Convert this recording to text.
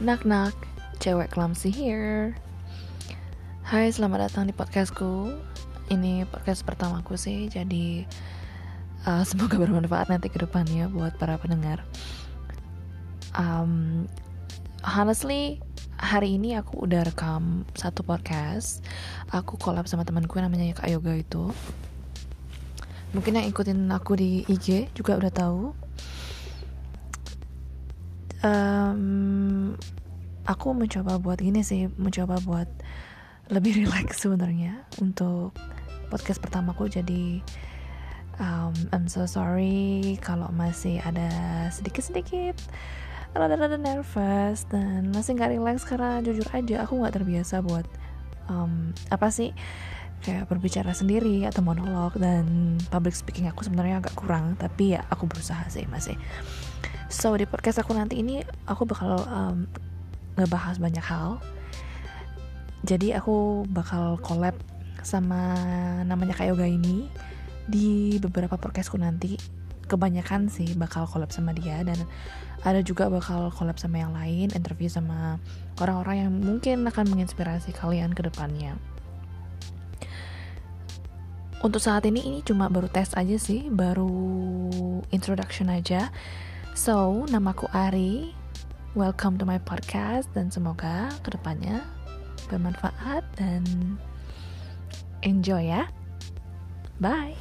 Knock knock, cewek clumsy here. Hai, selamat datang di podcastku. Ini podcast pertamaku sih, jadi uh, semoga bermanfaat nanti ke depannya buat para pendengar. Um, honestly, hari ini aku udah rekam satu podcast. Aku collab sama temanku namanya Kak Yoga itu. Mungkin yang ikutin aku di IG juga udah tahu um, aku mencoba buat gini sih mencoba buat lebih relax sebenarnya. Untuk podcast pertamaku jadi um, I'm so sorry kalau masih ada sedikit-sedikit rada-rada nervous dan masih nggak relax karena jujur aja aku nggak terbiasa buat um, apa sih kayak berbicara sendiri atau monolog dan public speaking aku sebenarnya agak kurang tapi ya aku berusaha sih masih. So di podcast aku nanti ini aku bakal um, ngebahas banyak hal. Jadi aku bakal collab sama namanya Kak Yoga ini di beberapa podcastku nanti. Kebanyakan sih bakal collab sama dia dan ada juga bakal collab sama yang lain interview sama orang-orang yang mungkin akan menginspirasi kalian ke depannya. Untuk saat ini ini cuma baru tes aja sih baru introduction aja. So namaku Ari welcome to my podcast dan semoga ke depannya bermanfaat dan enjoy ya. Bye.